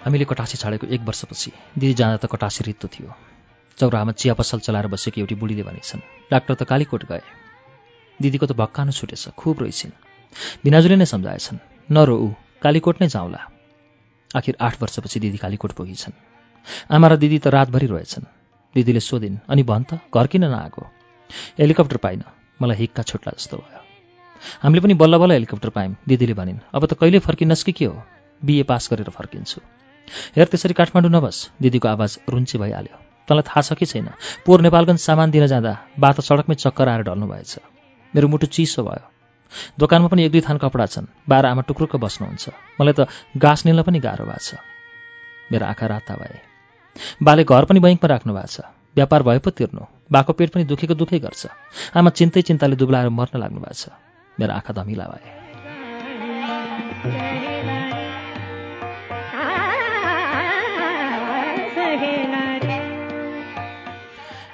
हामीले कटासी छाडेको एक वर्षपछि दिदी जाँदा त कटासी रित्तो थियो। चौराहामा चिया पसल चलाएर बसेकी एउटी बुढीले भनेछन् डाक्टर त कालीकोट गए। दिदीको त भक्कानु छुटेछ खुब रोइछिन्। बिनाजुले नै सम्झाएछन् नरो ऊ कालीकोट नै जाउँला। आखिर आठ वर्षपछि दिदी कालीकोट पुगिछन्। आमा र दिदी त रातभरि रहेछन् दिदीले सोधिन् अनि भन् त घर किन नआएको हेलिकप्टर पाइन मलाई हिक्का छुट्ला जस्तो भयो। हामीले पनि बल्ल बल्ल हेलिकप्टर पायौँ दिदीले भनिन् अब त कहिले फर्किनस् कि के हो? बिए पास गरेर फर्किन्छु। हेर त्यसरी काठमाडौँ नबस। दिदीको आवाज रुन्ची भइहाल्यो। तँलाई थाहा छ कि छैन? पोहोर नेपालगञ्ज सामान दिन जाँदा बाटो सडकमै चक्कर आएर ढल्नु भएछ। मेरो मुटु चिसो भयो। दोकानमा पनि एक दुई थान कपडा छन्। बाह्र आमा टुक्रुक्क बस्नुहुन्छ। मलाई त गाँस निल्न पनि गाह्रो भएको छ। मेरो आँखा राता भए। बाले घर पनि बैङ्कमा राख्नु भएको छ। व्यापार भए पो तिर्नु। बाको पेट पनि दुखेको दुखै गर्छ। आमा चिन्तै चिन्ताले दुब्लाएर मर्न लाग्नु भएको छ। मेरो आँखा धमिला भए।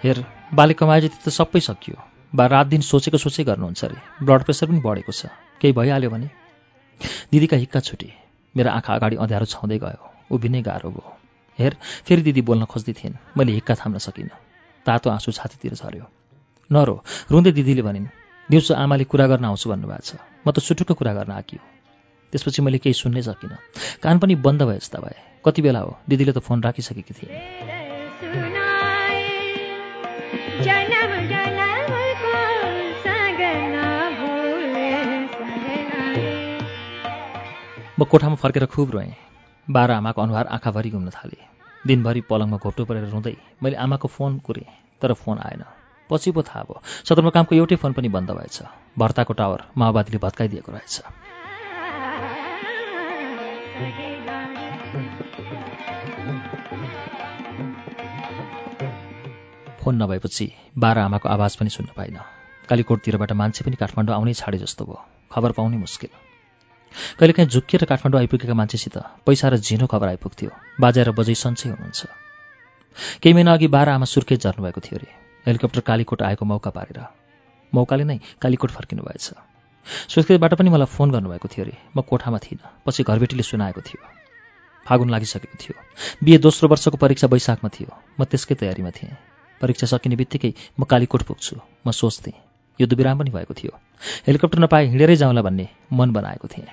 हेर बाले कमाए जति त सबै सकियो। बा रात दिन सोचेको सोचै गर्नुहुन्छ अरे। ब्लड प्रेसर पनि बढेको छ। केही भइहाल्यो भने? दिदीका हिक्का छुटे। मेरो आँखा अगाडि अँध्यारो छाउँदै गयो। उभिनै गाह्रो भयो। हेर फेरि दिदी बोल्न खोज्दै थिइन् मैले हिक्का थाम्न सकिनँ। तातो आँसु छातीतिर झऱ्यो नरो रुँदै दिदीले भनिन् दिउँसो आमाले कुरा गर्न आउँछु भन्नुभएको छ। म त सुटुक्क कुरा गर्न आकियो त्यसपछि मैले केही सुन्नै सकिनँ। कान पनि बन्द भए जस्ता भए। कति बेला हो? दिदीले त फोन राखिसकेकी थिए। म कोठामा फर्केर खुब रोएँ। बाह्र आमाको अनुहार आँखाभरि घुम्न थालेँ। दिनभरि पलङमा घोप्टो परेर रुँदै मैले आमाको फोन कुरेँ तर फोन आएन। पछि पो थाहा भयो सदरमुकामको एउटै फोन पनि बन्द भएछ। भर्ताको टावर माओवादीले भत्काइदिएको रहेछ। फोन नभएपछि बाह्र आमाको आवाज पनि सुन्न पाइनँ। कालीकोटतिरबाट मान्छे पनि काठमाडौँ आउनै छाडे जस्तो भयो। खबर पाउनै मुस्किल। कहिलेकाहीँ झुक्किएर काठमाडौँ आइपुगेका मान्छेसित पैसा र झिनो खबर आइपुग्थ्यो। बाजा र बजै सन्चै हुनुहुन्छ। केही महिना अघि बाह्र आमा सुर्खेत झर्नुभएको थियो अरे। हेलिकप्टर कालीकोट आएको मौका पारेर। मौकाले नै कालीकोट फर्किनु भएछ। सुर्खेतबाट पनि मलाई फोन गर्नुभएको थियो अरे। म कोठामा थिइनँ। पछि घरबेटीले सुनाएको थियो। फागुन लागिसकेको थियो। बिए दोस्रो वर्षको परीक्षा वैशाखमा थियो। म त्यसकै तयारीमा थिएँ। परीक्षा सकिने बित्तिकै म कालीकोट पुग्छु। म सोच्थेँ। युद्धविराम पनि भएको थियो। हेलिकप्टर नपाए हिँडेरै जाउँला भन्ने मन बनाएको थिएँ।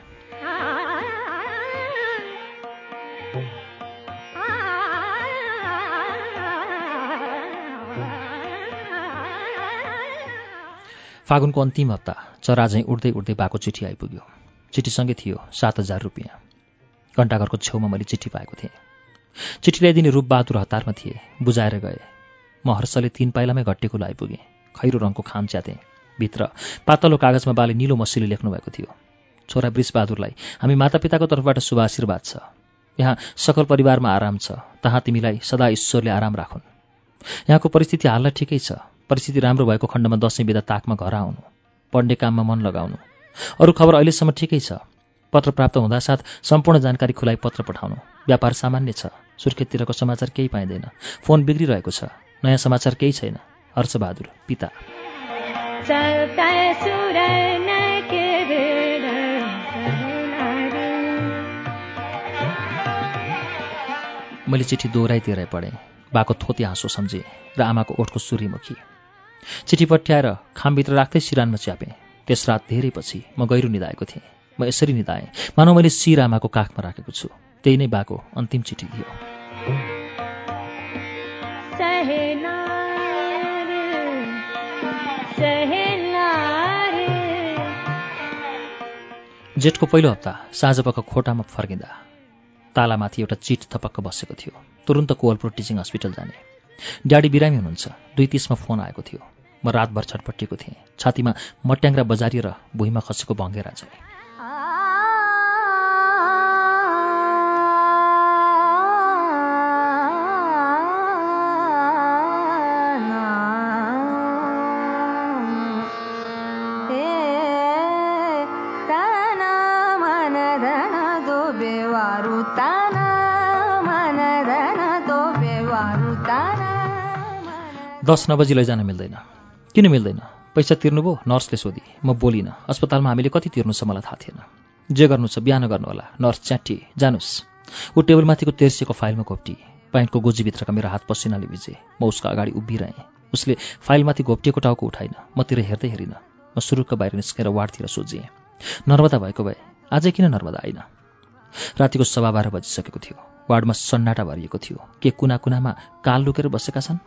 फागुनको अन्तिम हप्ता चरा झैँ उड्दै उड्दै बाको चिठी आइपुग्यो। चिठीसँगै थियो सात हजार रुपियाँ। घन्टाघरको छेउमा मैले चिठी पाएको थिएँ। चिठी ल्याइदिने रूपबहादुर हतारमा थिए बुझाएर गए म हर्षले तिन पाइलामै घट्टेको आइपुगेँ खैरो रङको खाम च्यातेँ। भित्र पातलो कागजमा बाले निलो मसीले लेख्नुभएको थियो। छोरा वृषबहादुरलाई हामी मातापिताको तर्फबाट शुभ आशीर्वाद छ। यहाँ सकल परिवारमा आराम छ। तहाँ तिमीलाई सदा ईश्वरले आराम राखुन्। यहाँको परिस्थिति हाल्न ठिकै छ। परिस्थिति राम्रो भएको खण्डमा दसैँ बिदा ताकमा घर आउनु। पढ्ने काममा मन लगाउनु। अरू खबर अहिलेसम्म ठिकै छ। पत्र प्राप्त हुँदासाथ सम्पूर्ण जानकारी खुलाइ पत्र पठाउनु। व्यापार सामान्य छ। सुर्खेततिरको समाचार केही पाइँदैन। फोन बिग्रिरहेको छ। नयाँ समाचार केही छैन। हर्षबहादुर पिता। मैले चिठी दोहोऱ्याइ तेह्राइ पढेँ बाको थोती हाँसो सम्झेँ र आमाको ओठको सूर्यमुखी चिठी पठ्याएर खामभित्र राख्दै सिरानमा च्यापेँ। त्यस रात धेरै पछि म गहिरो निधाएको थिएँ। म यसरी निधाएँ मानौ मैले शिर आमाको काखमा राखेको छु। त्यही नै बाको अन्तिम चिठी थियो जेठको पहिलो हप्ता साँझपख खोटामा फर्किँदा तालामाथि एउटा चिट थपक्क बसेको थियो। तुरुन्त कोवलपुर टिचिङ हस्पिटल जाने। ड्याडी बिरामी हुनुहुन्छ। दुई तिसमा फोन आएको थियो। म रातभर छटपट्टिएको थिएँ। छातीमा मट्याङ्ग्रा बजारिएर भुइँमा खसेको भङ्गेरा चाहिँ। दस नबजी लैजान मिल्दैन। किन मिल्दैन? पैसा तिर्नुभयो नर्सले सोधी। म बोलिनँ अस्पतालमा हामीले कति तिर्नु छ मलाई थाहा थिएन। जे गर्नु छ बिहान गर्नु होला नर्स च्याटी जानुस् ऊ टेबलमाथिको तेर्सिएको फाइलमा घोप्टी। प्यान्टको गोजीभित्रका मेरो हात पसिनाले भिजे। म उसको अगाडि उभिरहेँ। उसले फाइलमाथि घोप्टिएको टाउको उठाइन। मतिर हेर्दै हेरिन। म सुरुक्क बाहिर निस्केर वार्डतिर सोझिएँ। नर्मदा भएको भए? अझै किन नर्मदा आइन? रातिको सभा बाह्र बजिसकेको थियो। वार्डमा सन्नाटा भरिएको थियो। के कुना कुनामा काल लुकेर बसेका छन्?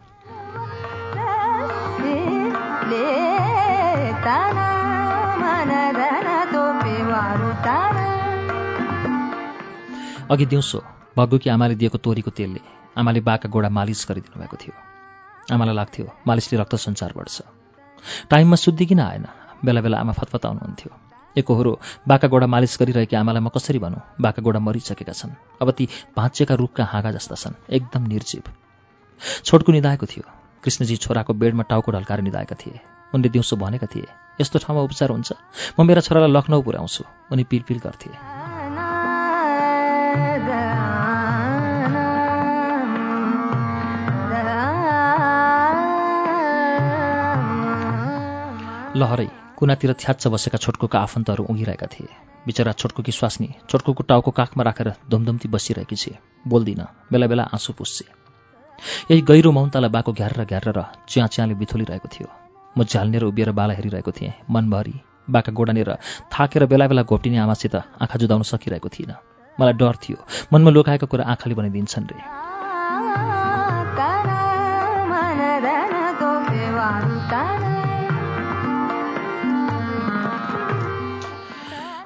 अघि दिउँसो भग्गुकी आमाले दिएको तोरीको तेलले आमाले बाका गोडा मालिस गरिदिनु भएको थियो। आमालाई लाग्थ्यो मालिसले रक्त सञ्चार बढ्छ टाइममा शुद्धि किन आएन? बेला बेला आमा फतफताउनुहुन्थ्यो एकहोरो बाका गोडा मालिस गरिरहेकी आमालाई म कसरी भनौँ? बाका गोडा मरिसकेका छन्। अब ती भाँचेका रुखका हाँगा जस्ता छन्। एकदम निर्जीव। छोटको निधाएको थियो। कृष्णजी छोराको बेडमा टाउको ढल्काएर निधाएका थिए। उनले दिउँसो भनेका थिए यस्तो ठाउँमा उपचार हुन्छ? म मेरा छोरालाई लखनऊ पुर्याउँछु। उनी पिलपिल गर्थे। लहरै कुनातिर थ्याच्च बसेका छोटकोका आफन्तहरू उघिरहेका थिए। बिचरा छोटकोकी स्वास्नी छोटकोको टाउको काखमा राखेर धुमधुम्ती बसिरहेकी छे बोल्दिन बेला बेला आँसु पुस्छे। यही गहिरो मौनतालाई बाको घ्यार घ्यार र च्या च्याले बिथोलिरहेको थियो। म झ्याल्नेर उभिएर बाला हेरिरहेको थिएँ। मनभरि बाका गोडानेर थाकेर बेला बेला घोप्टिने आमासित आँखा जुदाउन सकिरहेको थिइनँ। मलाई डर थियो। मनमा लुकाएको कुरा आँखाले बनाइदिन्छन् रे।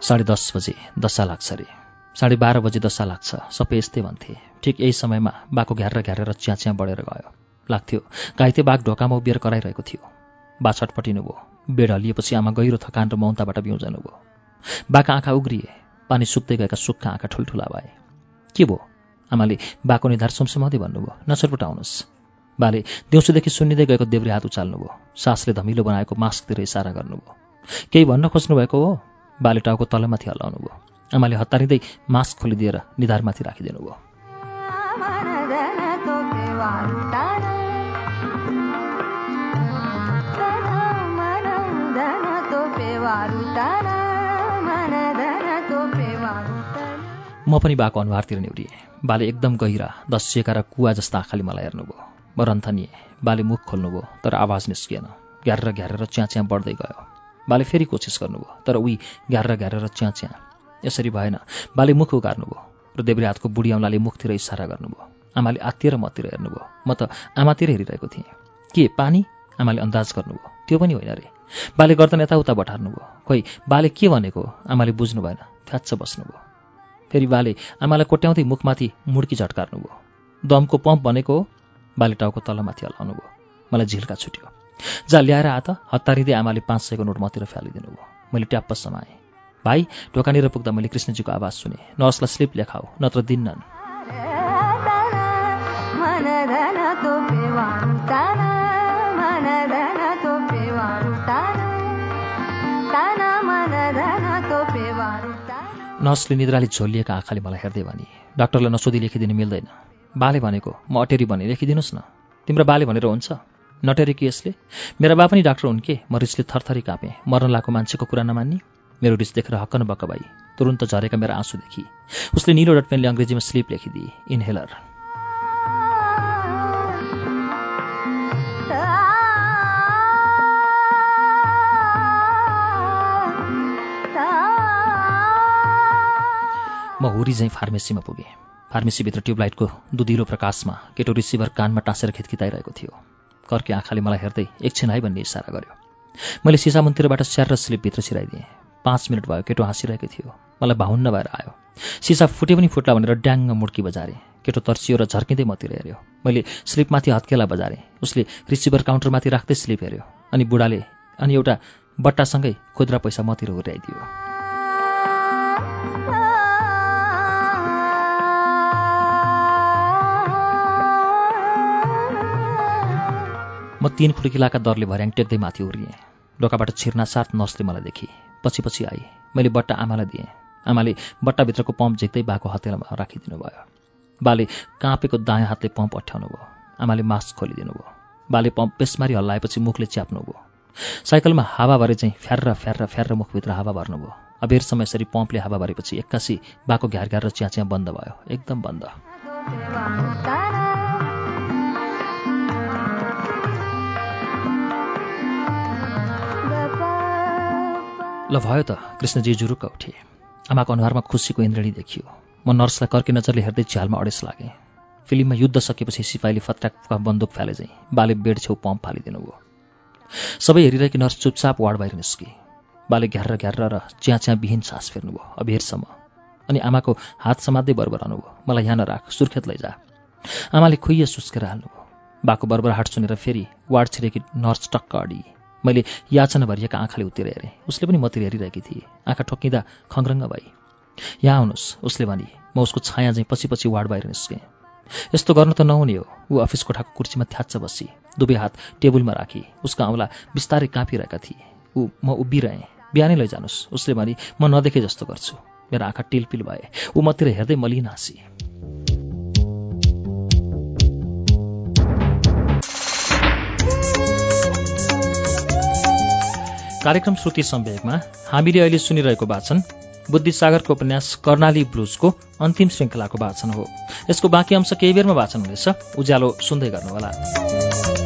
साढे दस बजे दशा लाग्छ अरे साढे बाह्र बजी दशा लाग्छ। सबै यस्तै भन्थे। ठिक यही समयमा बाको घ्यार घ्यारेर च्याँ च्याँ बढेर गयो। लाग्थ्यो घाइते बाघ ढोकामा उभिएर कराइरहेको थियो। बा छटपटिनु भयो। बेड हलिएपछि आमा गहिरो थकान र मौनताबाट बिउजनु भयो। बाका आँखा उग्रिए। पानी सुक्दै गएका सुक्खा आँखा ठुल्ठुला भए। के भयो? आमाले बाको निधार सुमसुमाउँदै भन्नुभयो। नछटपटाउनुहोस् बाले दिउँसोदेखि सुन्निँदै गएको देब्रे हात उचाल्नुभयो। सासले धमिलो बनाएको मास्कतिर इसारा गर्नुभयो। केही भन्न खोज्नुभएको हो बाले टाउको तलमाथि हल्लाउनु भयो आमाले हतारिँदै मास्क खोलिदिएर निधारमाथि राखिदिनु भयो म पनि बाको अनुहारतिर निहुरिएँ। बाले एकदम गहिरा दसिएका र कुवा जस्ता आँखाले मलाई हेर्नुभयो। म रन्थनिएँ। बाले मुख खोल्नुभयो तर आवाज निस्किएन। ग्यारेर घ्यारेर च्याँ च्याँ बढ्दै गयो। बाले फेरि कोसिस गर्नुभयो तर उही ग्यारेर घ्यारेर च्याँ च्याँ यसरी भएन। बाले मुख उगार्नुभयो र देब्रे हातको बुढी औँलाले मुखतिर इसारा गर्नुभयो। आमाले आत्तिएर मतिर हेर्नुभयो। म त आमातिर हेरिरहेको थिएँ। के पानी? आमाले अन्दाज गर्नुभयो। त्यो पनि होइन रे। बाले गर्दन यताउता बठार्नुभयो। खोइ बाले के भनेको? आमाले बुझ्नु भएन। थ्याच्च बस्नुभयो। फेरि बाले आमालाई कोट्याउँदै मुखमाथि मुड्की झट्कार्नुभयो। दमको पम्प भनेको बाले टाउको तलमाथि हल्लाउनु भयो मलाई झिल्का छुट्यो। जा ल्याएर आ त हतारिँदै आमाले पाँच सयको नोट मतिर फ्यालिदिनु भयो मैले ट्याप्प समाएँ। भाइ ढोकानिर पुग्दा मैले कृष्णजीको आवाज सुने। नर्सलाई स्लिप लेखाऊ नत्र दिन्नन्। नर्सले निद्राले झोलिएका आँखाले मलाई हेर्दै भने डाक्टरलाई नसोधी लेखिदिनु मिल्दैन। बाले भनेको म अटेरी भने लेखिदिनुहोस् न। तिम्रो बाले भनेर हुन्छ। नटेरी कि यसले? मेरा बा पनि डाक्टर हुन् के? म रिसले थरथरी कापेँ। मर्न लागेको मान्छेको कुरा नमान्ने? मेरो रिस देखेर हक्कन बक्क भाइ। तुरुन्त झरेका मेरो आँसु देखि। उसले निलो डटपेनले अङ्ग्रेजीमा स्लिप लेखिदिए। इनहेलर। म हुरी झैँ फार्मेसीमा पुगेँ। फार्मेसीभित्र ट्युबलाइटको दुधिलो प्रकाशमा केटो रिसिभर कानमा टाँसेर खितखिताइरहेको थियो। कर्के आँखाले मलाई हेर्दै एकछिन है भन्ने इसारा गर्यो। मैले सिसा मुन्तिरबाट स्यार र स्लिपभित्र छिराइदिएँ पाँच मिनट भयो केटो हाँसिरहेको थियो। मलाई भाउन्न भएर आयो। सिसा फुटे पनि फुट्ला भनेर ड्याङ्ग मुड्की बजारेँ। केटो तर्सियो र झर्किँदै मतिर हेऱ्यो। मैले स्लिपमाथि हत्केला बजारेँ। उसले रिसिभर काउन्टरमाथि राख्दै स्लिप हेऱ्यो। अनि बुढाले अनि एउटा बट्टासँगै खुद्रा पैसा मतिर हुर्याइदियो म तिन खुड्किलाका दरले भर्याङ टेक्दै माथि उर्लिएँ ढोकाबाट छिर्नासाथ नर्सले मलाई देखि। पछि पछि आए मैले बट्टा आमालाई दिएँ। आमाले बट्टाभित्रको पम्प झिक्दै बाको हतेलामा राखिदिनु भयो बाले काँपेको दायाँ हातले पम्प अठ्याउनु भयो आमाले मास्क खोलिदिनु भयो बाले पम्प पेसमारी हल्लाएपछि मुखले च्याप्नु भयो साइकलमा हावा भरे चाहिँ फ्यार फ्यार फ्यार मुखभित्र हावा भर्नुभयो। अबेर समय यसरी पम्पले हावा भरेपछि एक्कासी बाको घ्यार घ्यार र च्याँ च्याँ बन्द भयो। एकदम बन्द। ल भयो त कृष्णजी जुरुक्क उठे। आमाको अनुहारमा खुसीको इन्द्रणी देखियो। म नर्सलाई कर्के नजरले हेर्दै झ्यालमा अडेस लागेँ। फिल्ममा युद्ध सकेपछि सिपाहीले फत्राक्का बन्दुक फ्याले चाहिँ बाले बेड छेउ पम्प फालिदिनु भयो। सबै हेरिरहेकी नर्स चुपचाप वार्ड बाहिर निस्के। बाले घ्यार घ्यार र च्याँ च्याँ विहीन सास फेर्नुभयो अबेरसम्म। अनि आमाको हात समात्दै बरबराउनु भयो मलाई यहाँ नराख सुर्खेत लैजा। आमाले खुइए सुस्केर हाल्नुभयो बाको बरबराहाट सुनेर फेरि वार्ड छिरेकी नर्स टक्क अडी मैले याचना भरिएका आँखाले उतिर हेरेँ। उसले पनि मतिर हेरिरहेकी थिए। आँखा ठोक्किँदा खङ्ग्रङ्ग भई यहाँ आउनुहोस् उसले भने। म उसको छाया चाहिँ पछि पछि वार्ड बाहिर निस्केँ। यस्तो गर्नु त नहुने हो। ऊ अफिस कोठाको कुर्सीमा थ्याच्च बसी। दुवै हात टेबुलमा राखी। उसका औँला बिस्तारै काँपिरहेका थिए। ऊ म उभिरहेँ। बिहानै लैजानुहोस् उसले भने। म नदेखे जस्तो गर्छु। मेरो आँखा टिलपिल भए। ऊ मतिर हेर्दै मलिन हाँसी। कार्यक्रम श्रुति सम्वेकमा हामीले अहिले सुनिरहेको वाचन बुद्धिसागरको उपन्यास कर्णाली ब्लुजको अन्तिम श्रृङ्खलाको वाचन हो। यसको बाँकी अंश केही बेरमा वाचन हुनेछ। उज्यालो सुन्दै गर्नुहोला।